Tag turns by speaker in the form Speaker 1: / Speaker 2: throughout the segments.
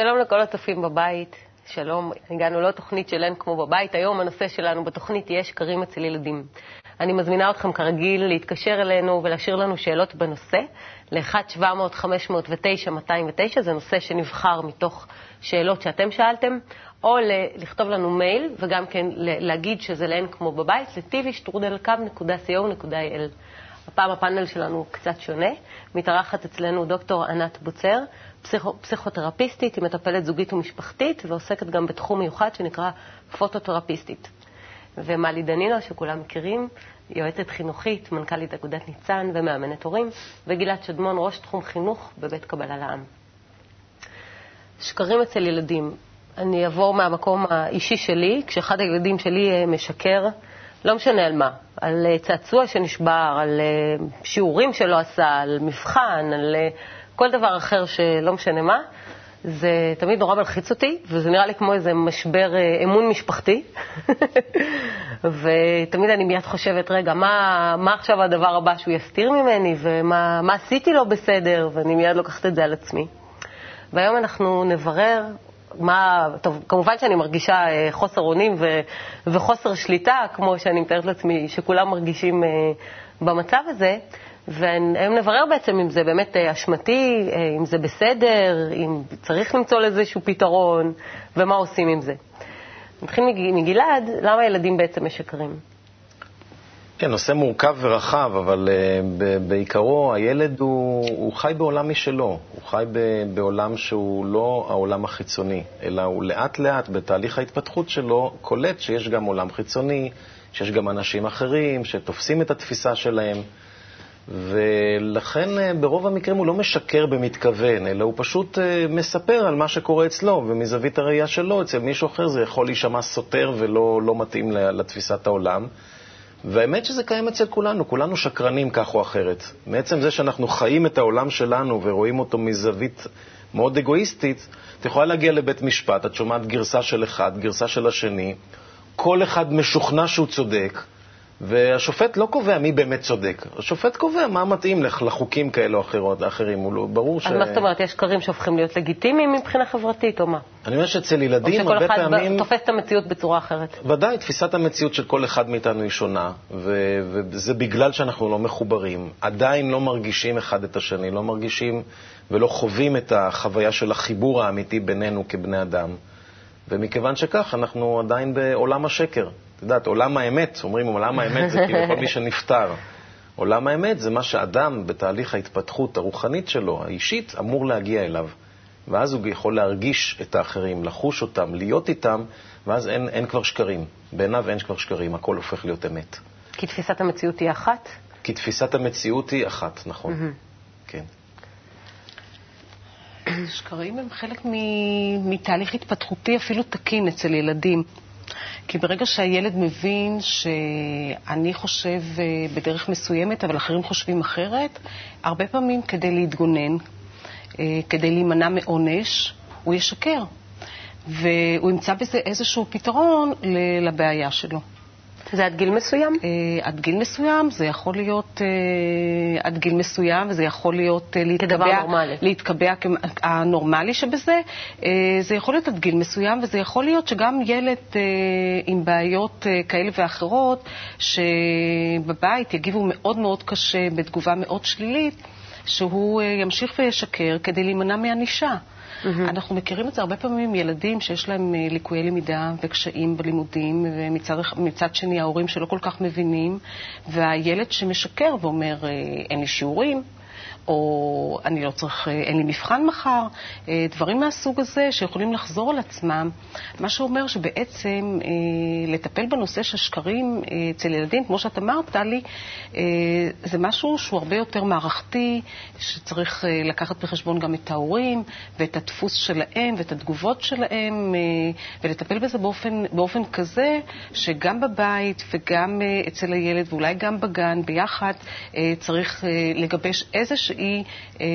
Speaker 1: שלום לכל הצופים בבית, שלום, הגענו לעוד תוכנית של אין כמו בבית. היום הנושא שלנו בתוכנית יהיה שקרים אצל ילדים. אני מזמינה אתכם כרגיל להתקשר אלינו ולהשאיר לנו שאלות בנושא ל-1-700-509-209, זה נושא שנבחר מתוך שאלות שאתם שאלתם, או לכתוב לנו מייל וגם כן להגיד שזה לאין כמו בבית, לטיבי.שטרודלקו.co.il. הפעם הפאנל שלנו קצת שונה. מתארחת אצלנו דוקטור ענת בוצר, פסיכו, פסיכותרפיסטית, היא מטפלת זוגית ומשפחתית ועוסקת גם בתחום מיוחד שנקרא פוטותרפיסטית. ומלי דנינו, שכולם מכירים, יועצת חינוכית, מנכ"לית אגודת ניצן ומאמנת הורים, וגלעד שדמון, ראש תחום חינוך בבית קבלה לעם. שקרים אצל ילדים. אני אעבור מהמקום האישי שלי, כשאחד הילדים שלי אה, משקר, לא משנה על מה, על אה, צעצוע שנשבר, על אה, שיעורים שלא עשה, על מבחן, על כל דבר אחר שלא משנה מה, זה תמיד נורא מלחיץ אותי, וזה נראה לי כמו איזה משבר אמון משפחתי. ותמיד אני מיד חושבת, רגע, מה, מה עכשיו הדבר הבא שהוא יסתיר ממני, ומה עשיתי לו בסדר, ואני מיד לוקחת את זה על עצמי. והיום אנחנו נברר מה, טוב, כמובן שאני מרגישה אה, חוסר אונים ו, וחוסר שליטה, כמו שאני מתארת לעצמי שכולם מרגישים אה, במצב הזה, והיום נברר בעצם אם זה באמת אה, אשמתי, אם זה בסדר, אם צריך למצוא לאיזשהו פתרון, ומה עושים עם זה. נתחיל מגלעד, למה ילדים בעצם משקרים?
Speaker 2: כן, נושא מורכב ורחב, אבל uh, בעיקרו הילד הוא, הוא חי בעולם משלו. הוא חי ב, בעולם שהוא לא העולם החיצוני, אלא הוא לאט-לאט בתהליך ההתפתחות שלו קולט שיש גם עולם חיצוני, שיש גם אנשים אחרים שתופסים את התפיסה שלהם. ולכן uh, ברוב המקרים הוא לא משקר במתכוון, אלא הוא פשוט uh, מספר על מה שקורה אצלו, ומזווית הראייה שלו, אצל מישהו אחר זה יכול להישמע סותר ולא לא מתאים לתפיסת העולם. והאמת שזה קיים אצל כולנו, כולנו שקרנים כך או אחרת. מעצם זה שאנחנו חיים את העולם שלנו ורואים אותו מזווית מאוד אגואיסטית, את יכולה להגיע לבית משפט, את שומעת גרסה של אחד, גרסה של השני, כל אחד משוכנע שהוא צודק, והשופט לא קובע מי באמת צודק, השופט קובע מה מתאים לך לחוקים כאלה או אחרות, אחרים, הוא לא, ברור
Speaker 1: ש... אז מה זאת אומרת, יש שקרים שהופכים להיות לגיטימיים מבחינה חברתית, או מה?
Speaker 2: אני אומר שאצל ילדים הרבה פעמים... או
Speaker 1: שכל אחד תופס את המציאות בצורה אחרת.
Speaker 2: ודאי, תפיסת המציאות של כל אחד מאיתנו היא שונה, ו... וזה בגלל שאנחנו לא מחוברים. עדיין לא מרגישים אחד את השני, לא מרגישים ולא חווים את החוויה של החיבור האמיתי בינינו כבני אדם. ומכיוון שכך, אנחנו עדיין בעולם השקר. את יודעת, עולם האמת, אומרים עולם האמת זה כאילו כל מי שנפטר. עולם האמת זה מה שאדם בתהליך ההתפתחות הרוחנית שלו, האישית, אמור להגיע אליו. ואז הוא יכול להרגיש את האחרים, לחוש אותם, להיות איתם, ואז אין, אין כבר שקרים. בעיניו אין כבר שקרים, הכל הופך להיות אמת.
Speaker 1: כי תפיסת המציאות היא אחת?
Speaker 2: כי תפיסת המציאות היא אחת, נכון. Mm-hmm. כן.
Speaker 3: שקרים הם חלק מתהליך התפתחותי אפילו תקין אצל ילדים. כי ברגע שהילד מבין שאני חושב אה, בדרך מסוימת, אבל אחרים חושבים אחרת, הרבה פעמים כדי להתגונן, אה, כדי להימנע מעונש, הוא ישקר. והוא ימצא בזה איזשהו פתרון לבעיה שלו.
Speaker 1: זה עד גיל מסוים? Uh,
Speaker 3: עד גיל מסוים, זה יכול להיות uh, עד גיל מסוים, וזה יכול להיות uh, להתקבע, כדבר נורמלי. להתקבע הנורמלי שבזה. זה יכול להיות עד גיל מסוים, וזה יכול להיות שגם ילד עם בעיות כאלה ואחרות, שבבית יגיבו מאוד מאוד קשה, בתגובה מאוד שלילית, שהוא ימשיך וישקר כדי להימנע מענישה. Mm-hmm. אנחנו מכירים את זה הרבה פעמים ילדים שיש להם אה, ליקויי למידה וקשיים בלימודים, ומצד שני ההורים שלא כל כך מבינים, והילד שמשקר ואומר, אה, אין לי שיעורים, או אני לא צריך, אין לי מבחן מחר, אה, דברים מהסוג הזה שיכולים לחזור על עצמם, מה שאומר שבעצם אה, לטפל בנושא של שקרים אה, אצל ילדים, כמו שאת אמרת, טלי, זה משהו שהוא הרבה יותר מערכתי, שצריך לקחת בחשבון גם את ההורים ואת הדפוס שלהם ואת התגובות שלהם, ולטפל בזה באופן, באופן כזה שגם בבית וגם אצל הילד ואולי גם בגן ביחד צריך לגבש איזה אה,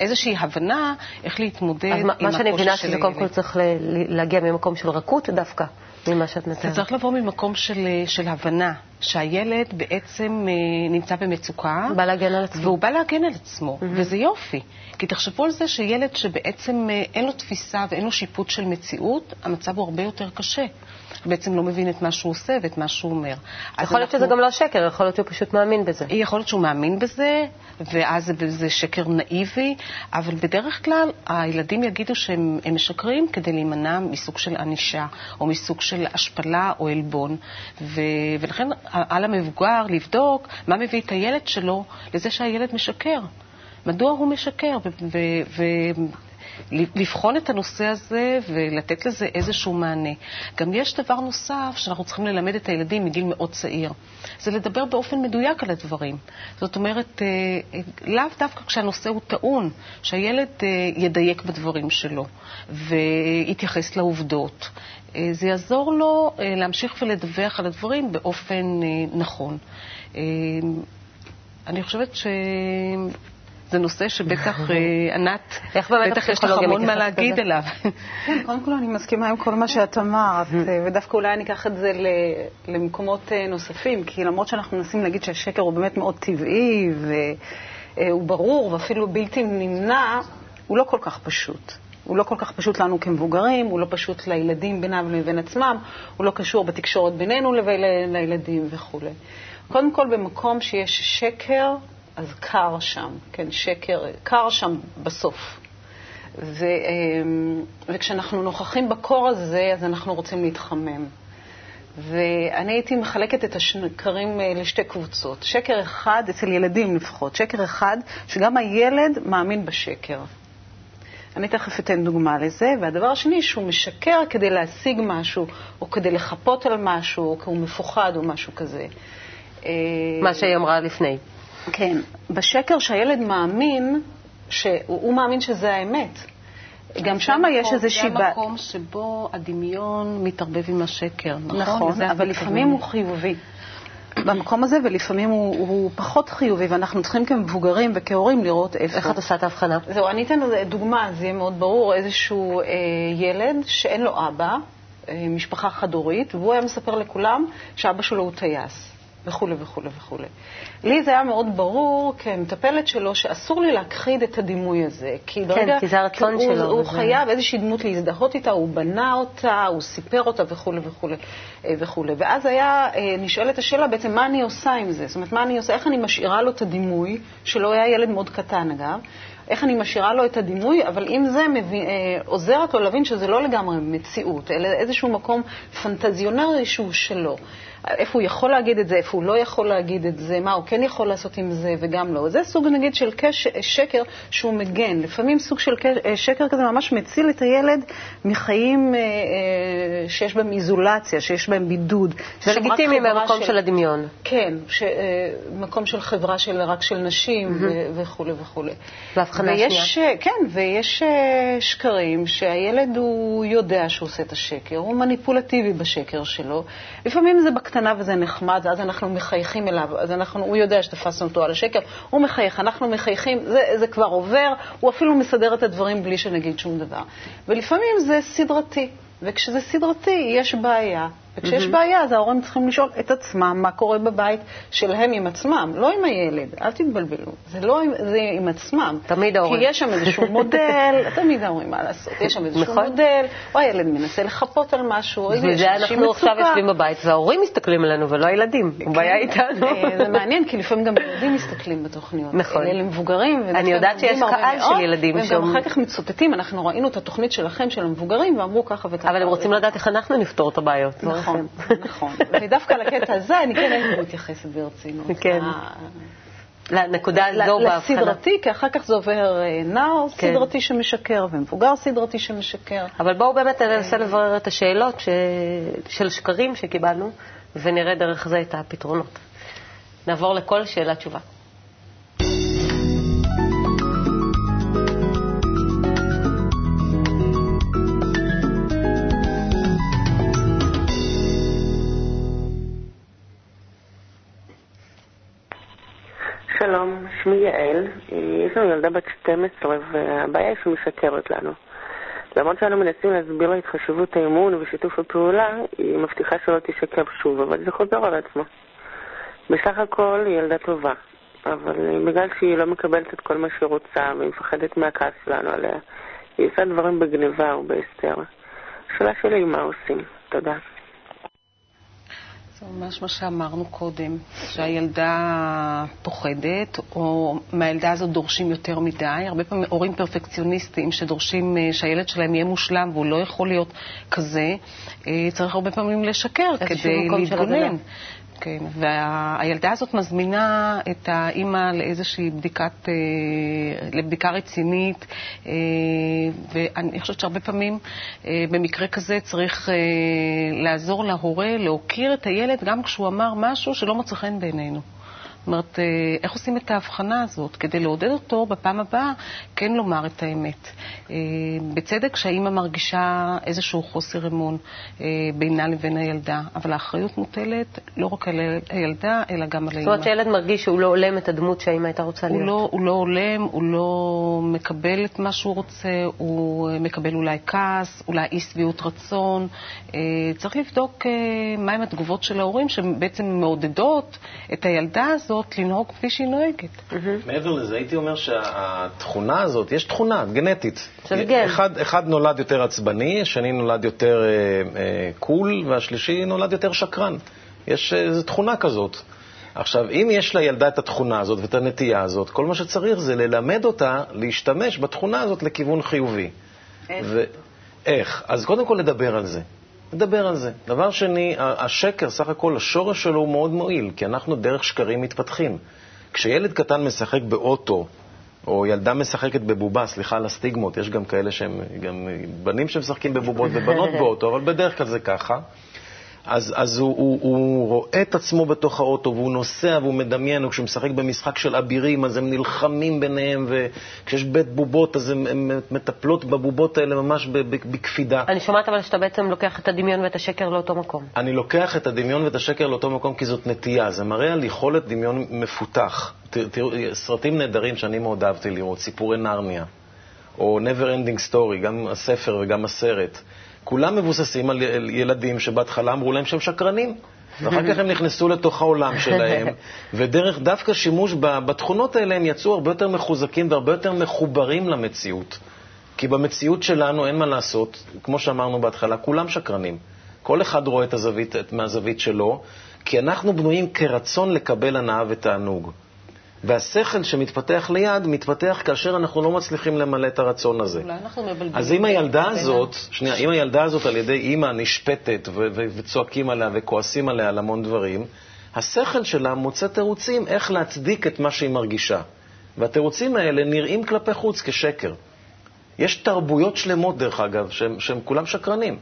Speaker 3: איזושהי הבנה איך להתמודד עם
Speaker 1: הקושי של הילד. מה שאני מבינה שזה קודם כל צריך להגיע ממקום של רכות דווקא. ממה שאת מתארת.
Speaker 3: זה צריך לבוא ממקום של, של הבנה, שהילד בעצם אה, נמצא במצוקה.
Speaker 1: בא להגן על עצמו.
Speaker 3: והוא בא להגן על עצמו, mm-hmm. וזה יופי. כי תחשבו על זה שילד שבעצם אה, אין לו תפיסה ואין לו שיפוט של מציאות, המצב הוא הרבה יותר קשה. בעצם לא מבין את מה שהוא עושה ואת מה שהוא אומר.
Speaker 1: יכול להיות אנחנו... שזה גם לא שקר, יכול להיות שהוא פשוט מאמין בזה.
Speaker 3: יכול להיות שהוא מאמין בזה, ואז זה שקר נאיבי, אבל בדרך כלל הילדים יגידו שהם משקרים כדי להימנע מסוג של ענישה, או מסוג של השפלה או עלבון. ו... ולכן על המבוגר לבדוק מה מביא את הילד שלו לזה שהילד משקר. מדוע הוא משקר? ו... ו... לבחון את הנושא הזה ולתת לזה איזשהו מענה. גם יש דבר נוסף שאנחנו צריכים ללמד את הילדים מגיל מאוד צעיר, זה לדבר באופן מדויק על הדברים. זאת אומרת, אה, לאו דווקא כשהנושא הוא טעון, שהילד אה, ידייק בדברים שלו ויתייחס לעובדות. אה, זה יעזור לו להמשיך ולדווח על הדברים באופן נכון. אני חושבת ש... זה נושא שבטח, אה, ענת, בטח יש לך המון מה להגיד עליו.
Speaker 4: כן, קודם כל אני מסכימה עם כל מה שאת אמרת, אה, ודווקא אולי אני אקח את זה למקומות אה, נוספים, כי למרות שאנחנו מנסים להגיד שהשקר הוא באמת מאוד טבעי, והוא ברור ואפילו בלתי נמנע, הוא לא כל כך פשוט. הוא לא כל כך פשוט לנו כמבוגרים, הוא לא פשוט לילדים בינם לבין עצמם, הוא לא קשור בתקשורת בינינו לבין הילדים וכולי. קודם כל, במקום שיש שקר, אז קר שם, כן, שקר, קר שם בסוף. ו, אמ, וכשאנחנו נוכחים בקור הזה, אז אנחנו רוצים להתחמם. ואני הייתי מחלקת את השקרים אה, לשתי קבוצות. שקר אחד, אצל ילדים לפחות, שקר אחד, שגם הילד מאמין בשקר. אני תכף אתן דוגמה לזה. והדבר השני, שהוא משקר כדי להשיג משהו, או כדי לחפות על משהו, או כי הוא מפוחד או משהו כזה.
Speaker 1: מה שהיא אמרה לפני.
Speaker 4: כן, בשקר שהילד מאמין, שהוא מאמין שזה האמת. גם שם יש איזושהי...
Speaker 3: זה המקום שבו הדמיון מתערבב עם השקר, נכון?
Speaker 4: נכון, אבל לפעמים הוא חיובי. במקום הזה, ולפעמים הוא, הוא פחות חיובי, ואנחנו צריכים כמבוגרים וכהורים לראות איפה.
Speaker 1: איך את עושה את ההבחנה?
Speaker 4: זהו, אני אתן דוגמה, זה יהיה מאוד ברור. איזשהו אה, ילד שאין לו אבא, אה, משפחה חד-הורית, והוא היה מספר לכולם שאבא שלו הוא טייס. וכולי וכולי וכולי. לי זה היה מאוד ברור כמטפלת שלו שאסור לי להכחיד את הדימוי הזה. כי
Speaker 1: כן, ברגע... כי זה הרצון
Speaker 4: הוא,
Speaker 1: שלו.
Speaker 4: הוא וזה... חייב איזושהי דמות להזדהות איתה, הוא בנה אותה, הוא סיפר אותה וכולי וכולי אה, וכולי. ואז היה אה, נשאלת השאלה בעצם מה אני עושה עם זה. זאת אומרת, מה אני עושה, איך אני משאירה לו את הדימוי, שלו היה ילד מאוד קטן אגב, איך אני משאירה לו את הדימוי, אבל אם זה מביא, אה, עוזרת לו להבין שזה לא לגמרי מציאות, אלא איזשהו מקום פנטזיונרי שהוא שלו. איפה הוא יכול להגיד את זה, איפה הוא לא יכול להגיד את זה, מה הוא כן יכול לעשות עם זה וגם לא. זה סוג, נגיד, של קש, שקר שהוא מגן. לפעמים סוג של אה, שקר כזה ממש מציל את הילד מחיים אה, אה, שיש בהם איזולציה, שיש בהם בידוד.
Speaker 1: זה לגיטימי מהמקום של... של הדמיון.
Speaker 4: כן, ש, אה, מקום של חברה של, רק של נשים mm-hmm. וכולי וכולי.
Speaker 1: והבחנה
Speaker 4: שנייה. כן, ויש אה, שקרים שהילד הוא יודע שהוא עושה את השקר, הוא מניפולטיבי בשקר שלו. לפעמים זה בק... קטנה וזה נחמד, ואז אנחנו מחייכים אליו, אז אנחנו, הוא יודע שתפסנו אותו על השקר, הוא מחייך, אנחנו מחייכים, זה, זה כבר עובר, הוא אפילו מסדר את הדברים בלי שנגיד שום דבר. ולפעמים זה סדרתי, וכשזה סדרתי יש בעיה. וכשיש mm-hmm. בעיה, אז ההורים צריכים לשאול את עצמם מה קורה בבית שלהם עם עצמם, לא עם הילד, אל תתבלבלו. זה לא זה עם עצמם.
Speaker 1: תמיד ההורים.
Speaker 4: כי יש שם איזשהו מודל, תמיד ההורים מה לעשות, יש שם איזשהו נכון. מודל, או הילד מנסה לחפות על משהו, או
Speaker 1: וזה אנחנו עכשיו יושבים בבית, וההורים מסתכלים עלינו ולא הילדים, כן. הבעיה איתנו.
Speaker 4: אה, זה מעניין, כי לפעמים גם ילדים מסתכלים בתוכניות.
Speaker 1: נכון.
Speaker 4: אלה מבוגרים,
Speaker 1: אני יודעת שיש קהל של ילדים
Speaker 4: והם גם אחר כך מצוטטים, אנחנו ראינו את התוכנית שלכם, של המבוגרים, ואמרו ככה וככה.
Speaker 1: אבל הם רוצים לדעת איך אנחנו נפתור את הבעיות.
Speaker 4: נכון, נכון. ודווקא לקטע הזה אני כן הייתי מתייחסת ברצינות.
Speaker 1: כן. לנקודה הזו
Speaker 4: בהבחנה. לסדרתי, כי אחר כך זה עובר אה, נער כן. סדרתי שמשקר ומבוגר סדרתי שמשקר.
Speaker 1: אבל בואו באמת ננסה לברר את השאלות ש... של שקרים שקיבלנו, ונראה דרך זה את הפתרונות. נעבור לכל שאלה תשובה.
Speaker 5: שלום, שמי יעל. יש לנו ילדה בת 12 והבעיה היא שהיא משקרת לנו. למרות שאנו מנסים להסביר לה את חשיבות האמון ושיתוף הפעולה, היא מבטיחה שלא תשקר שוב, אבל זה חוזר על עצמו. בסך הכל היא ילדה טובה, אבל בגלל שהיא לא מקבלת את כל מה שהיא רוצה והיא מפחדת מהכעס שלנו עליה, היא עושה דברים בגניבה או בהסתר. השאלה שלי היא מה עושים. תודה.
Speaker 3: זה ממש מה שאמרנו קודם, שהילדה פוחדת, או מהילדה הזאת דורשים יותר מדי. הרבה פעמים הורים פרפקציוניסטים שדורשים אה, שהילד שלהם יהיה מושלם והוא לא יכול להיות כזה, אה, צריך הרבה פעמים לשקר כדי להתגונן. כן, והילדה הזאת מזמינה את האימא לאיזושהי בדיקת, אה, לבדיקה רצינית, אה, ואני חושבת שהרבה פעמים אה, במקרה כזה צריך לעזור להורה להוקיר את הילד גם כשהוא אמר משהו שלא מוצא חן בעינינו. זאת אומרת, אה, איך עושים את ההבחנה הזאת כדי לעודד אותו בפעם הבאה כן לומר את האמת. אה, בצדק שהאימא מרגישה איזשהו חוסר אמון אה, בינה לבין הילדה, אבל האחריות מוטלת לא רק על הילדה, אלא גם על האימא.
Speaker 1: זאת אומרת שהילד מרגיש שהוא לא הולם את הדמות שהאימא הייתה רוצה להיות.
Speaker 3: לא, הוא לא הולם, הוא לא מקבל את מה שהוא רוצה, הוא מקבל אולי כעס, אולי אי שביעות רצון. צריך לבדוק מהם התגובות של ההורים שבעצם מעודדות את הילדה הזאת. הזאת לנהוג כפי שהיא נוהגת.
Speaker 2: מעבר לזה, הייתי אומר שהתכונה הזאת, יש תכונה גנטית. אחד, אחד נולד יותר עצבני, השני נולד יותר אה, אה, קול, והשלישי נולד יותר שקרן. יש איזו אה, תכונה כזאת. עכשיו, אם יש לילדה את התכונה הזאת ואת הנטייה הזאת, כל מה שצריך זה ללמד אותה להשתמש בתכונה הזאת לכיוון חיובי. איך? ו- איך? אז קודם כל לדבר על זה. נדבר על זה. דבר שני, השקר, סך הכל, השורש שלו הוא מאוד מועיל, כי אנחנו דרך שקרים מתפתחים. כשילד קטן משחק באוטו, או ילדה משחקת בבובה, סליחה על הסטיגמות, יש גם כאלה שהם, גם בנים שמשחקים בבובות ובנות באוטו, אבל בדרך כלל זה ככה. אז, אז הוא, הוא, הוא רואה את עצמו בתוך האוטו, והוא נוסע והוא מדמיין, וכשהוא משחק במשחק של אבירים, אז הם נלחמים ביניהם, וכשיש בית בובות, אז הן מטפלות בבובות האלה ממש בקפידה.
Speaker 1: אני שומעת אבל שאתה בעצם לוקח את הדמיון ואת השקר לאותו מקום.
Speaker 2: אני לוקח את הדמיון ואת השקר לאותו מקום כי זאת נטייה, זה מראה על יכולת דמיון מפותח. תראו, סרטים נהדרים שאני מאוד אהבתי לראות, סיפורי נרניה, או Never Ending Story, גם הספר וגם הסרט. כולם מבוססים על ילדים שבהתחלה אמרו להם שהם שקרנים. ואחר כך הם נכנסו לתוך העולם שלהם, ודרך דווקא שימוש בתכונות האלה הם יצאו הרבה יותר מחוזקים והרבה יותר מחוברים למציאות. כי במציאות שלנו אין מה לעשות, כמו שאמרנו בהתחלה, כולם שקרנים. כל אחד רואה את הזווית, את מהזווית שלו, כי אנחנו בנויים כרצון לקבל הנאה ותענוג. והשכל שמתפתח ליד, מתפתח כאשר אנחנו לא מצליחים למלא את הרצון הזה.
Speaker 3: אולי אנחנו מבלבלים.
Speaker 2: אז אם הילדה הזאת, שנייה, אם הילדה הזאת על ידי אימא נשפטת וצועקים עליה וכועסים עליה על המון דברים, השכל שלה מוצא תירוצים איך להצדיק את מה שהיא מרגישה. והתירוצים האלה נראים כלפי חוץ כשקר. יש תרבויות שלמות, דרך אגב, שהם כולם שקרנים.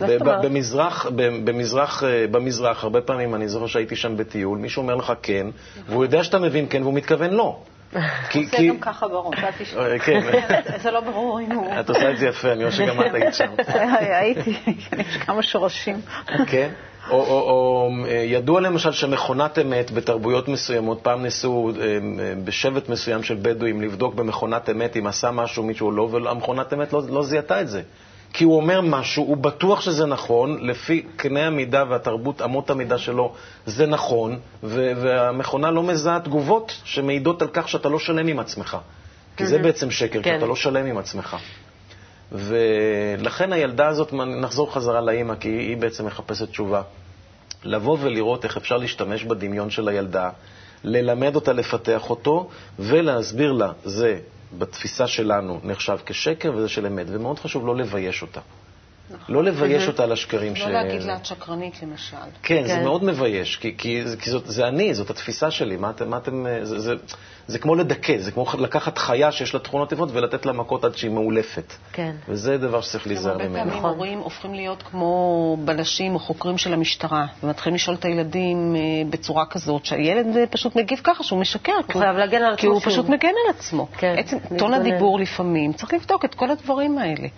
Speaker 2: במזרח, במזרח, אה, במזרח, הרבה פעמים, אני זוכר שהייתי שם בטיול, מישהו אומר לך כן, והוא יודע שאתה מבין כן והוא מתכוון לא.
Speaker 4: עושה גם ככה בראש, אל תשמע. אה,
Speaker 2: כן.
Speaker 4: זה לא ברור אם הוא...
Speaker 2: את עושה את זה יפה, אני רואה שגם את היית שם.
Speaker 4: הייתי, יש כמה שורשים.
Speaker 2: כן. או, אה, ידוע למשל שמכונת אמת בתרבויות מסוימות, פעם ניסו בשבט מסוים של בדואים לבדוק במכונת אמת אם עשה משהו מישהו או לא, והמכונת אמת לא, לא זיהתה את זה. כי הוא אומר משהו, הוא בטוח שזה נכון, לפי קנה המידה והתרבות, אמות המידה שלו, זה נכון, והמכונה לא מזהה תגובות שמעידות על כך שאתה לא שלם עם עצמך. כי זה בעצם שקר, כן. כי אתה לא שלם עם עצמך. ולכן הילדה הזאת, נחזור חזרה לאימא, כי היא בעצם מחפשת תשובה. לבוא ולראות איך אפשר להשתמש בדמיון של הילדה, ללמד אותה לפתח אותו ולהסביר לה, זה בתפיסה שלנו נחשב כשקר וזה של אמת, ומאוד חשוב לא לבייש אותה. נכון. לא לבייש אותה על השקרים
Speaker 3: לא ש... לא להגיד לה את שקרנית, למשל.
Speaker 2: כן, כן, זה מאוד מבייש, כי, כי, כי זאת, זה אני, זאת התפיסה שלי. מה אתם... מה אתם זה, זה, זה כמו לדכא, זה כמו לקחת חיה שיש לה תכונות טבעות ולתת לה מכות עד שהיא מאולפת.
Speaker 1: כן.
Speaker 2: וזה דבר שצריך להיזהר ממנו.
Speaker 3: הרבה פעמים הורים הופכים להיות כמו בלשים או חוקרים של המשטרה, ומתחילים לשאול את הילדים אה, בצורה כזאת, שהילד אה, פשוט מגיב ככה, שהוא משקר. הוא חייב להגן על עצמו. כי הוא פשוט מגן על עצמו. כן. עצם טון הדיבור לפעמים, צריך לבדוק את כל הדברים האלה.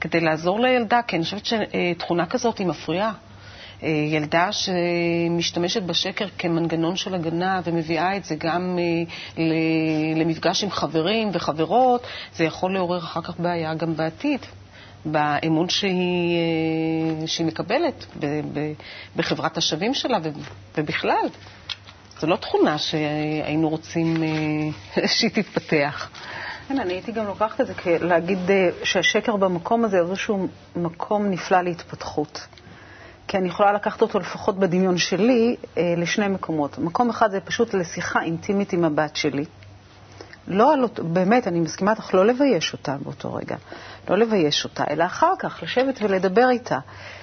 Speaker 3: כדי לעזור לילדה, כי אני חושבת שתכונה כזאת היא מפריעה. ילדה שמשתמשת בשקר כמנגנון של הגנה ומביאה את זה גם למפגש עם חברים וחברות, זה יכול לעורר אחר כך בעיה גם בעתיד. באמון שהיא, שהיא מקבלת בחברת השווים שלה ובכלל. זו לא תכונה שהיינו רוצים שהיא תתפתח.
Speaker 4: כן, אני הייתי גם לוקחת את זה כלהגיד אה, שהשקר במקום הזה הוא איזשהו מקום נפלא להתפתחות. כי אני יכולה לקחת אותו לפחות בדמיון שלי אה, לשני מקומות. מקום אחד זה פשוט לשיחה אינטימית עם הבת שלי. לא באמת, אני מסכימה איתך, לא לבייש אותה באותו רגע. לא לבייש אותה, אלא אחר כך לשבת ולדבר איתה.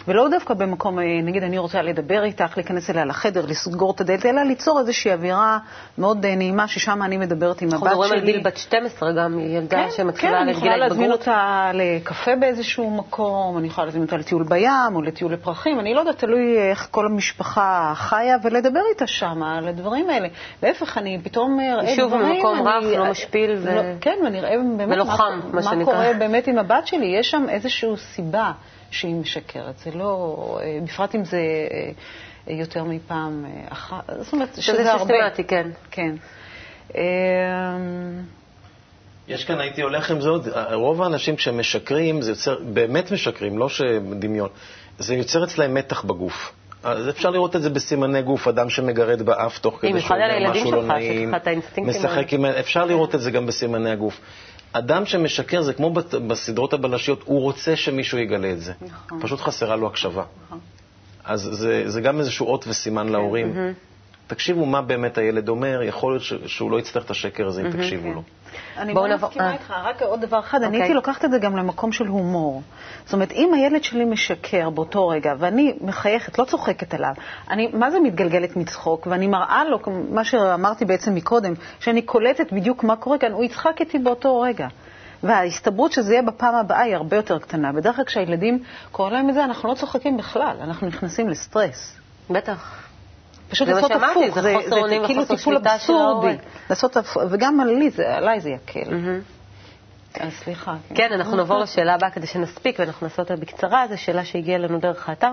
Speaker 4: ולא דווקא במקום, אה, נגיד, אני רוצה לדבר איתך, להיכנס אליה לחדר, לסגור את הדלת, אלא ליצור איזושהי אווירה מאוד אה, נעימה, ששם אני מדברת עם הבת שלי. אנחנו
Speaker 1: מדברים על גיל בת 12 גם, ילדה כן, שמתחילה
Speaker 4: כן, לגיל ההתבגרות. כן, אני יכולה להזמין אותה לקפה באיזשהו מקום, אני יכולה להזמין אותה לטיול בים או לטיול לפרחים, אני לא יודעת, תלוי איך כל המשפחה חיה, ולדבר איתה שם על הדברים האלה. להפך, אני פתאום אראה דברים...
Speaker 1: שוב, במקום רך, לא משפיל ו...
Speaker 4: לא, כן, ואני אראה באמת
Speaker 1: מה, מה
Speaker 4: קורה באמת עם הבת שלי. יש שם איזושהי סיבה. שהיא משקרת. זה לא, אה, בפרט אם זה אה, יותר מפעם אה, אחת,
Speaker 1: זאת אומרת שזה הרבה. שזה סיסטמטי, כן.
Speaker 4: כן.
Speaker 2: יש כאן, הייתי הולך עם זה עוד, רוב האנשים שמשקרים, זה יוצר, באמת משקרים, לא שדמיון, זה יוצר אצלהם מתח בגוף. אז אפשר לראות את זה בסימני גוף, אדם שמגרד באף תוך כדי
Speaker 1: שהוא אומר משהו לא נעים,
Speaker 2: משחק עם... אפשר לראות את זה גם בסימני הגוף. אדם שמשקר זה כמו בסדרות הבלשיות, הוא רוצה שמישהו יגלה את זה. נכון. פשוט חסרה לו הקשבה. נכון. אז זה, זה גם איזשהו אות וסימן כן. להורים. תקשיבו מה באמת הילד אומר, יכול להיות שהוא לא יצטרך את השקר הזה אם תקשיבו כן. לו.
Speaker 4: אני מאוד מסכימה אה. איתך, רק עוד דבר אחד, אני הייתי אוקיי. לוקחת את זה גם למקום של הומור. זאת אומרת, אם הילד שלי משקר באותו רגע, ואני מחייכת, לא צוחקת עליו, אני, מה זה מתגלגלת מצחוק, ואני מראה לו, מה שאמרתי בעצם מקודם, שאני קולטת בדיוק מה קורה כאן, הוא יצחק איתי באותו רגע. וההסתברות שזה יהיה בפעם הבאה היא הרבה יותר קטנה. בדרך כלל כשהילדים קוראים להם את זה, אנחנו לא צוחקים בכלל, אנחנו נכנסים לסטרס.
Speaker 1: בטח.
Speaker 4: פשוט לעשות הפוך, זה, זה, זה כאילו טיפול אבסורדי. לעשות, וגם עלי, עליי זה יקל. Mm-hmm. אז סליחה.
Speaker 1: כן, כן אנחנו נעבור לשאלה הבאה כדי שנספיק, ואנחנו נעשה אותה בקצרה. זו שאלה שהגיעה אלינו דרך האתר.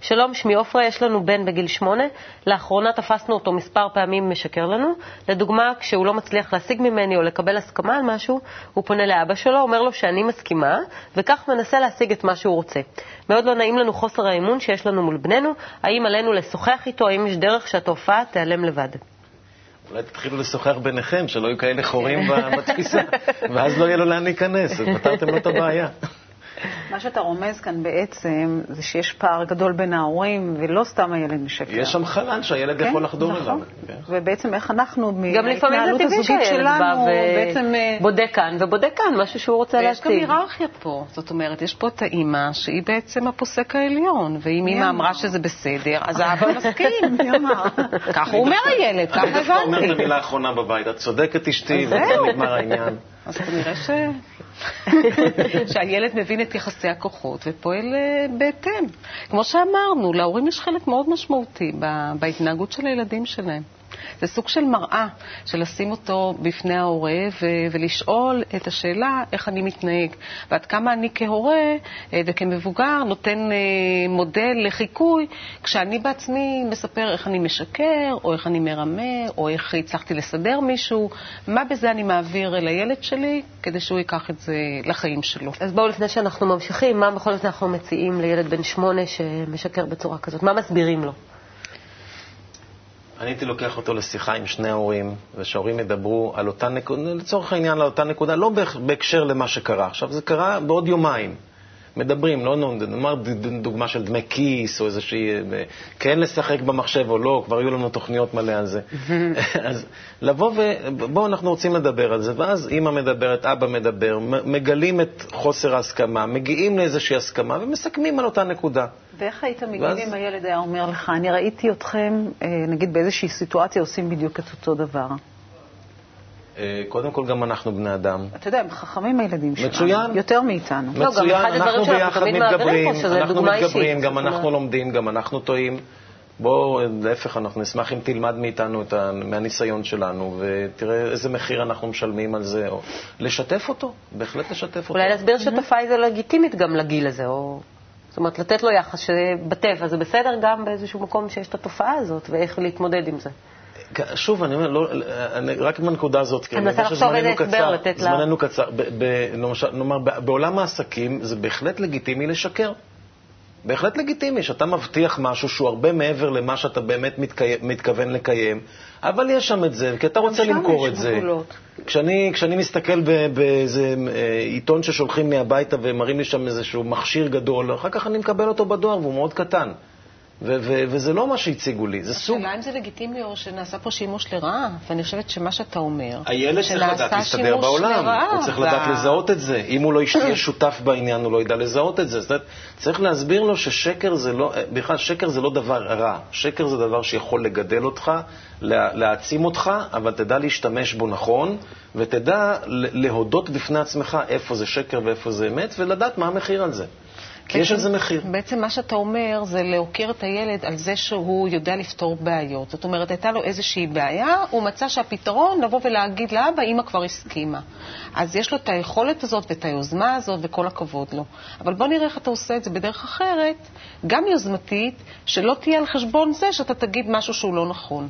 Speaker 1: שלום, שמי עופרה, יש לנו בן בגיל שמונה. לאחרונה תפסנו אותו מספר פעמים משקר לנו. לדוגמה, כשהוא לא מצליח להשיג ממני או לקבל הסכמה על משהו, הוא פונה לאבא שלו, אומר לו שאני מסכימה, וכך מנסה להשיג את מה שהוא רוצה. מאוד לא נעים לנו חוסר האמון שיש לנו מול בננו. האם עלינו לשוחח איתו? האם יש דרך שהתופעה תיעלם לבד?
Speaker 2: אולי תתחילו לשוחח ביניכם, שלא יהיו כאלה חורים בתפיסה, ואז לא יהיה לו לאן להיכנס, אז פתרתם לו את הבעיה.
Speaker 4: מה שאתה רומז כאן בעצם זה שיש פער גדול בין ההורים, ולא סתם הילד משקר.
Speaker 2: יש שם חלל שהילד כן, יכול לחדור
Speaker 4: נכון.
Speaker 2: אליו.
Speaker 4: כן. ובעצם איך אנחנו,
Speaker 1: טבעי שהילד בא ובודק אה, כאן ובודק כאן, משהו שהוא רוצה להציג.
Speaker 3: ויש גם היררכיה פה. זאת אומרת, יש פה את האימא, שהיא בעצם הפוסק העליון, ואם אימא אמרה שזה בסדר, אז האבא מסכים. ככה הוא אומר הילד, ככה הבנתי. אני דווקא אומר
Speaker 2: את המילה האחרונה בבית, את צודקת אשתי, וזה נגמר העניין.
Speaker 3: אז כנראה ש... שהילד מבין את יחסי הכוחות ופועל אה, בהתאם. כמו שאמרנו, להורים יש חלק מאוד משמעותי בהתנהגות של הילדים שלהם. זה סוג של מראה, של לשים אותו בפני ההורה ו- ולשאול את השאלה איך אני מתנהג, ועד כמה אני כהורה אה, וכמבוגר נותן אה, מודל לחיקוי, כשאני בעצמי מספר איך אני משקר, או איך אני מרמה, או איך הצלחתי לסדר מישהו, מה בזה אני מעביר אל הילד שלי, כדי שהוא ייקח את זה לחיים שלו.
Speaker 1: אז בואו, לפני שאנחנו ממשיכים, מה בכל זאת אנחנו מציעים לילד בן שמונה שמשקר בצורה כזאת? מה מסבירים לו?
Speaker 2: אני הייתי לוקח אותו לשיחה עם שני ההורים, ושההורים ידברו על אותה נקודה, לצורך העניין על אותה נקודה, לא בהקשר למה שקרה. עכשיו, זה קרה בעוד יומיים. מדברים, לא נאמר דוגמה של דמי כיס או איזושהי, אה, כן לשחק במחשב או לא, כבר היו לנו תוכניות מלא על זה. אז לבוא ו... בואו, אנחנו רוצים לדבר על זה, ואז אימא מדברת, אבא מדבר, מגלים את חוסר ההסכמה, מגיעים לאיזושהי הסכמה ומסכמים על אותה נקודה.
Speaker 4: ואיך היית מגיב ואז... אם הילד היה אומר לך, אני ראיתי אתכם, אה, נגיד באיזושהי סיטואציה, עושים בדיוק את אותו דבר?
Speaker 2: אה, קודם כל, גם אנחנו בני אדם.
Speaker 4: אתה יודע, הם חכמים הילדים שלנו.
Speaker 2: מצוין.
Speaker 4: יותר מאיתנו.
Speaker 2: מצוין, לא, אנחנו ביחד מתגברים, אנחנו מתגברים, גם אנחנו לומדים, גם אנחנו טועים. בואו, להפך, אנחנו נשמח אם תלמד מאיתנו, ה... מהניסיון שלנו, ותראה איזה מחיר אנחנו משלמים על זה, או לשתף אותו, בהחלט לשתף אותו.
Speaker 1: אולי להסביר שהתופעה היא לגיטימית גם לגיל הזה, או... זאת אומרת, לתת לו יחס שבטבע זה בסדר גם באיזשהו מקום שיש את התופעה הזאת, ואיך להתמודד עם זה.
Speaker 2: שוב, אני אומר, לא, אני, רק בנקודה הזאת,
Speaker 1: כי אני מנסה לחשוב איזה הסבר לתת
Speaker 2: לה. זמננו קצר. למשל, נאמר, בעולם העסקים זה בהחלט לגיטימי לשקר. בהחלט לגיטימי שאתה מבטיח משהו שהוא הרבה מעבר למה שאתה באמת מתקי... מתכוון לקיים, אבל יש שם את זה, כי אתה רוצה למכור את זה. כשאני, כשאני מסתכל באיזה אה, עיתון ששולחים לי הביתה ומראים לי שם איזשהו מכשיר גדול, אחר כך אני מקבל אותו בדואר והוא מאוד קטן. ו- ו- וזה לא מה שהציגו לי, זה סוג...
Speaker 3: השאלה אם זה לגיטימי או שנעשה פה שימוש לרעה, ואני חושבת שמה שאתה אומר,
Speaker 2: הילד צריך לדעת להסתדר בעולם, לרעה, הוא צריך ו... לדעת לזהות את זה. אם הוא לא יהיה שותף בעניין, הוא לא ידע לזהות את זה. זאת אומרת, צריך להסביר לו ששקר זה לא, בכלל שקר זה לא דבר רע. שקר זה דבר שיכול לגדל אותך, להעצים אותך, אבל תדע להשתמש בו נכון, ותדע להודות בפני עצמך איפה זה שקר ואיפה זה אמת, ולדעת מה המחיר על זה. כי יש לזה מחיר.
Speaker 3: בעצם מה שאתה אומר זה להוקיר את הילד על זה שהוא יודע לפתור בעיות. זאת אומרת, הייתה לו איזושהי בעיה, הוא מצא שהפתרון לבוא ולהגיד לאבא, אמא כבר הסכימה. אז יש לו את היכולת הזאת ואת היוזמה הזאת, וכל הכבוד לו. אבל בוא נראה איך אתה עושה את זה בדרך אחרת, גם יוזמתית, שלא תהיה על חשבון זה שאתה תגיד משהו שהוא לא נכון.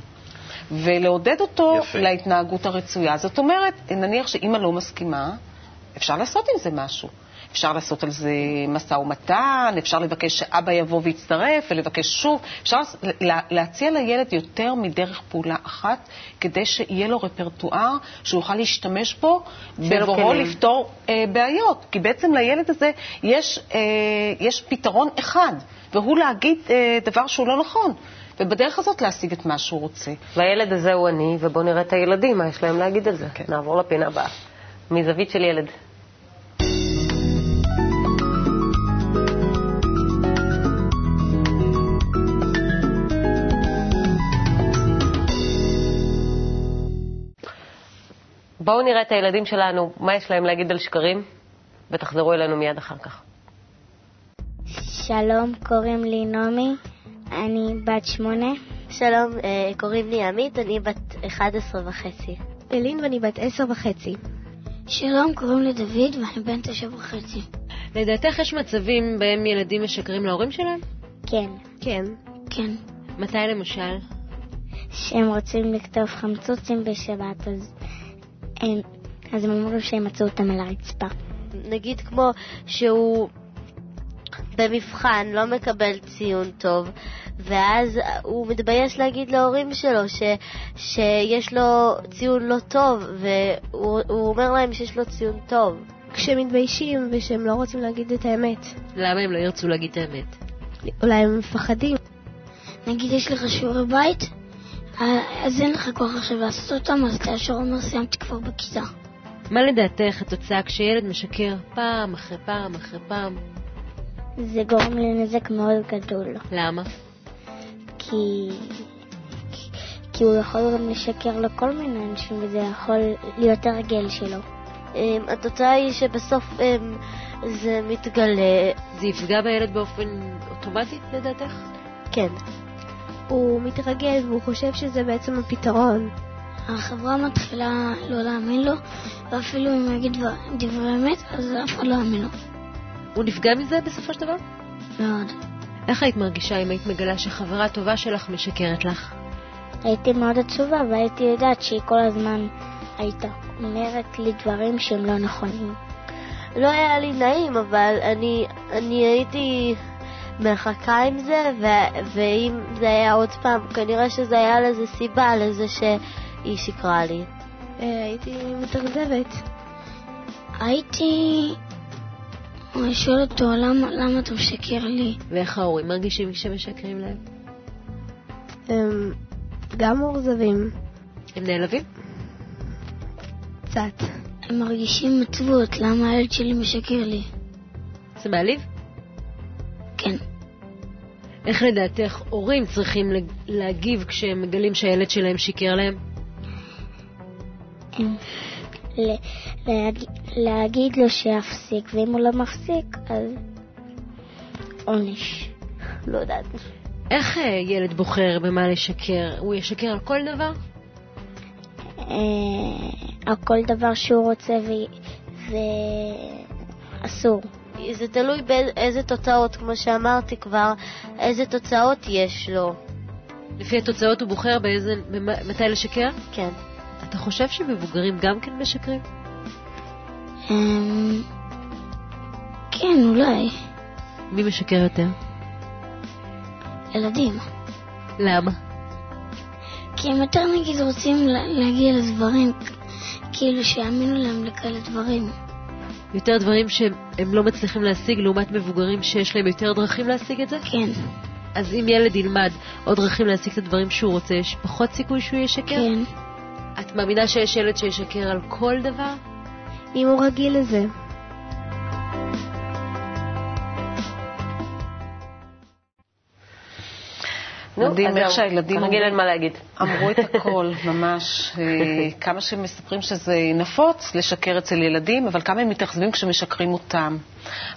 Speaker 3: ולעודד אותו יפה. להתנהגות הרצויה. זאת אומרת, נניח שאימא לא מסכימה, אפשר לעשות עם זה משהו. אפשר לעשות על זה משא ומתן, אפשר לבקש שאבא יבוא ויצטרף ולבקש שוב. אפשר להציע לילד יותר מדרך פעולה אחת, כדי שיהיה לו רפרטואר שהוא יוכל להשתמש בו בבואו לפתור אה, בעיות. כי בעצם לילד הזה יש, אה, יש פתרון אחד, והוא להגיד אה, דבר שהוא לא נכון. ובדרך הזאת להשיג את מה שהוא רוצה.
Speaker 1: והילד הזה הוא אני, ובואו נראה את הילדים, מה יש להם להגיד על זה. כן. נעבור לפינה הבאה. מזווית של ילד. בואו נראה את הילדים שלנו, מה יש להם להגיד על שקרים, ותחזרו אלינו מיד אחר כך.
Speaker 6: שלום, קוראים לי נעמי, אני בת שמונה.
Speaker 7: שלום, אה, קוראים לי עמית, אני בת 11 וחצי.
Speaker 8: אלין ואני בת 10 וחצי.
Speaker 9: שלום, קוראים לי דוד ואני בן 9 וחצי.
Speaker 8: לדעתך יש מצבים בהם ילדים משקרים להורים שלהם?
Speaker 6: כן.
Speaker 8: כן?
Speaker 9: כן.
Speaker 8: מתי למשל?
Speaker 6: שהם רוצים לכתוב חמצוצים בשבת, אז אז הם אומרים שהם מצאו אותם על הרצפה.
Speaker 7: נגיד כמו שהוא במבחן לא מקבל ציון טוב, ואז הוא מתבייש להגיד להורים שלו ש, שיש לו ציון לא טוב, והוא אומר להם שיש לו ציון טוב.
Speaker 8: כשהם מתביישים ושהם לא רוצים להגיד את האמת.
Speaker 7: למה הם לא ירצו להגיד את האמת?
Speaker 8: אולי הם מפחדים.
Speaker 9: נגיד יש לך שיעורי בית, אז אין לך כוח עכשיו לעשות אותם, אז אתה ישר אומר, סיימתי כבר בכיתה.
Speaker 8: מה לדעתך התוצאה כשילד משקר פעם אחרי פעם אחרי פעם?
Speaker 6: זה גורם לנזק מאוד גדול.
Speaker 8: למה?
Speaker 6: כי... כי הוא יכול גם לשקר לכל מיני אנשים, וזה יכול להיות הרגל שלו.
Speaker 7: אמ, התוצאה היא שבסוף אמ, זה מתגלה.
Speaker 8: זה יפגע בילד באופן אוטומטי, לדעתך?
Speaker 7: כן.
Speaker 8: הוא מתרגל והוא חושב שזה בעצם הפתרון.
Speaker 9: החברה מתחילה לא להאמין לו, ואפילו אם הוא יגיד דברי אמת, אז אף אחד לא יאמין לו.
Speaker 8: הוא נפגע מזה בסופו של דבר?
Speaker 9: מאוד.
Speaker 8: איך היית מרגישה אם היית מגלה שחברה טובה שלך משקרת לך?
Speaker 6: הייתי מאוד עצובה, והייתי יודעת שהיא כל הזמן הייתה אומרת לי דברים שהם לא נכונים.
Speaker 7: לא היה לי נעים, אבל אני, אני הייתי מחכה עם זה, ו- ואם זה היה עוד פעם, כנראה שזה היה לזה סיבה, לזה שהיא שקרה לי.
Speaker 8: אה, הייתי מתאכזבת.
Speaker 9: הייתי... אני שואל אותו, למה, למה אתה משקר לי?
Speaker 8: ואיך ההורים מרגישים כשמשקרים להם? הם גם מאוכזבים. הם נעלבים? קצת.
Speaker 9: הם מרגישים עצבות, למה הילד שלי משקר לי?
Speaker 8: זה מעליב?
Speaker 9: כן.
Speaker 8: איך לדעתך הורים צריכים להגיב כשהם מגלים שהילד שלהם שיקר להם?
Speaker 6: להגיד לו שיפסיק, ואם הוא לא מפסיק, אז עונש. לא יודעת.
Speaker 8: איך אה, ילד בוחר במה לשקר? הוא ישקר על כל דבר?
Speaker 6: אה, על כל דבר שהוא רוצה ואסור.
Speaker 7: זה תלוי באיזה תוצאות, כמו שאמרתי כבר, איזה תוצאות יש לו.
Speaker 8: לפי התוצאות הוא בוחר באיזה, מתי לשקר?
Speaker 7: כן.
Speaker 8: אתה חושב שמבוגרים גם כן משקרים?
Speaker 9: אמ, כן, אולי.
Speaker 8: מי משקר יותר?
Speaker 9: ילדים.
Speaker 8: למה?
Speaker 9: כי הם יותר נגיד רוצים להגיע לדברים, כאילו שיאמינו להם לכאלה דברים.
Speaker 8: יותר דברים שהם לא מצליחים להשיג לעומת מבוגרים שיש להם יותר דרכים להשיג את זה?
Speaker 9: כן.
Speaker 8: אז אם ילד ילמד עוד דרכים להשיג את הדברים שהוא רוצה, יש פחות סיכוי שהוא ישקר?
Speaker 9: כן.
Speaker 8: את מאמינה שיש ילד שישקר על כל דבר?
Speaker 7: אם הוא רגיל לזה.
Speaker 3: מדהים איך שהילדים
Speaker 1: כרגיל אין מה להגיד.
Speaker 3: אמרו את הכל, ממש. אה, כמה שהם מספרים שזה נפוץ לשקר אצל ילדים, אבל כמה הם מתאכזבים כשמשקרים אותם.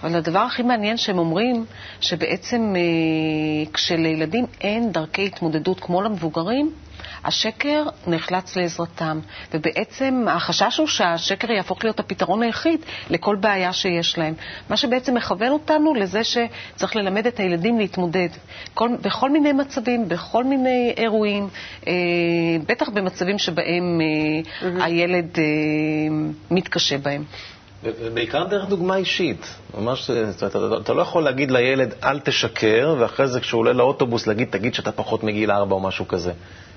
Speaker 3: אבל הדבר הכי מעניין שהם אומרים, שבעצם אה, כשלילדים אין דרכי התמודדות כמו למבוגרים, השקר נחלץ לעזרתם, ובעצם החשש הוא שהשקר יהפוך להיות הפתרון היחיד לכל בעיה שיש להם. מה שבעצם מכוון אותנו לזה שצריך ללמד את הילדים להתמודד כל, בכל מיני מצבים, בכל מיני אירועים, אה, בטח במצבים שבהם אה, mm-hmm. הילד אה, מתקשה בהם.
Speaker 2: ובעיקר דרך דוגמה אישית. ממש, אתה, אתה, אתה לא יכול להגיד לילד, אל תשקר, ואחרי זה כשהוא עולה לאוטובוס להגיד, תגיד שאתה פחות מגיל ארבע או משהו כזה.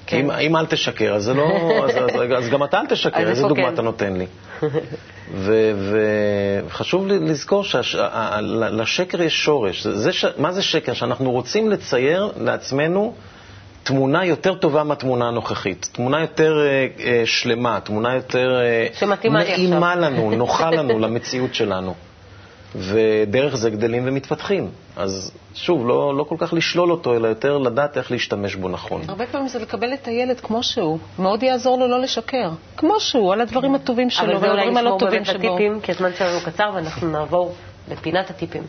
Speaker 2: כן. אם, אם אל תשקר, אז, לא, אז, אז, אז גם אתה אל תשקר, איזה דוגמה כן. אתה נותן לי? וחשוב לזכור שלשקר יש שורש. זה, ש, מה זה שקר? שאנחנו רוצים לצייר לעצמנו תמונה יותר טובה מהתמונה הנוכחית, תמונה יותר אה, אה, שלמה, תמונה יותר
Speaker 1: אה,
Speaker 2: נעימה לנו, נוחה לנו, למציאות שלנו. ודרך זה גדלים ומתפתחים. אז שוב, לא, לא כל כך לשלול אותו, אלא יותר לדעת איך להשתמש בו נכון.
Speaker 3: הרבה פעמים זה לקבל את הילד כמו שהוא. מאוד יעזור לו לא לשקר. כמו שהוא, על הדברים הטובים שלו ועל הדברים הלא טובים שבו.
Speaker 1: אבל זה אולי לשמור באמת הטיפים, כי הזמן שלנו קצר ואנחנו נעבור לפינת הטיפים.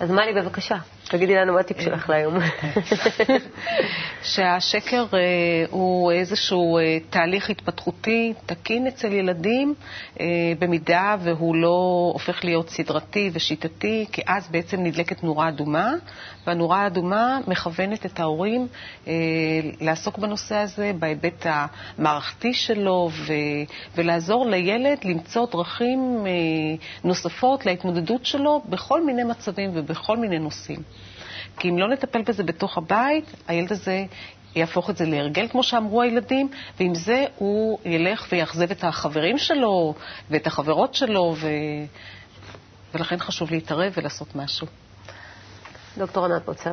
Speaker 1: אז מלי, בבקשה, תגידי לנו מה הטיפ שלך להיום.
Speaker 3: שהשקר אה, הוא איזשהו אה, תהליך התפתחותי תקין אצל ילדים, אה, במידה והוא לא הופך להיות סדרתי ושיטתי, כי אז בעצם נדלקת נורה אדומה, והנורה האדומה מכוונת את ההורים לעסוק בנושא הזה בהיבט המערכתי שלו, ולעזור לילד למצוא דרכים נוספות להתמודדות שלו בכל מיני מצבים ובכל מיני נושאים. כי אם לא נטפל בזה בתוך הבית, הילד הזה יהפוך את זה להרגל, כמו שאמרו הילדים, ועם זה הוא ילך ויאכזב את החברים שלו ואת החברות שלו, ו... ולכן חשוב להתערב ולעשות משהו.
Speaker 1: דוקטור ענת בוצר.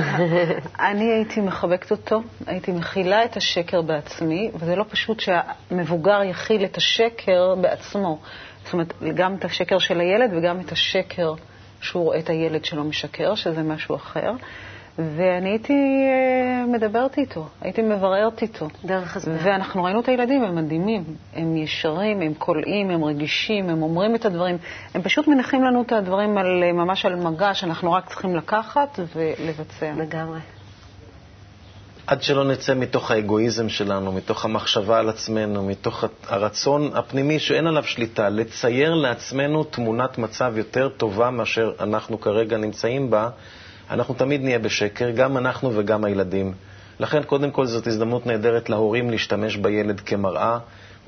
Speaker 4: אני הייתי מחבקת אותו, הייתי מכילה את השקר בעצמי, וזה לא פשוט שהמבוגר יכיל את השקר בעצמו. זאת אומרת, גם את השקר של הילד וגם את השקר שהוא רואה את הילד שלו משקר, שזה משהו אחר. ואני הייתי אה, מדברת איתו, הייתי מבררת איתו.
Speaker 1: דרך הסבר.
Speaker 4: ואנחנו ראינו את הילדים, הם מדהימים. הם ישרים, הם קולעים, הם רגישים, הם אומרים את הדברים. הם פשוט מנחים לנו את הדברים על, אה, ממש על מגע, שאנחנו רק צריכים לקחת ולבצע.
Speaker 1: לגמרי.
Speaker 2: עד שלא נצא מתוך האגואיזם שלנו, מתוך המחשבה על עצמנו, מתוך הרצון הפנימי שאין עליו שליטה, לצייר לעצמנו תמונת מצב יותר טובה מאשר אנחנו כרגע נמצאים בה, אנחנו תמיד נהיה בשקר, גם אנחנו וגם הילדים. לכן, קודם כל, זאת הזדמנות נהדרת להורים להשתמש בילד כמראה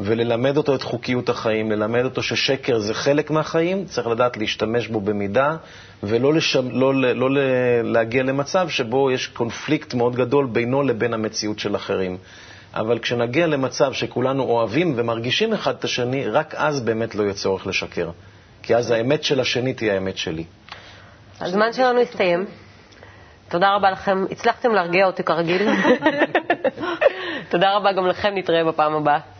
Speaker 2: וללמד אותו את חוקיות החיים, ללמד אותו ששקר זה חלק מהחיים, צריך לדעת להשתמש בו במידה ולא לשם, לא, לא, לא להגיע למצב שבו יש קונפליקט מאוד גדול בינו לבין המציאות של אחרים. אבל כשנגיע למצב שכולנו אוהבים ומרגישים אחד את השני, רק אז באמת לא יהיה צורך לשקר. כי אז האמת של השני תהיה האמת שלי.
Speaker 1: הזמן שלנו הסתיים. תודה רבה לכם. הצלחתם להרגיע אותי כרגיל. תודה רבה גם לכם, נתראה בפעם הבאה.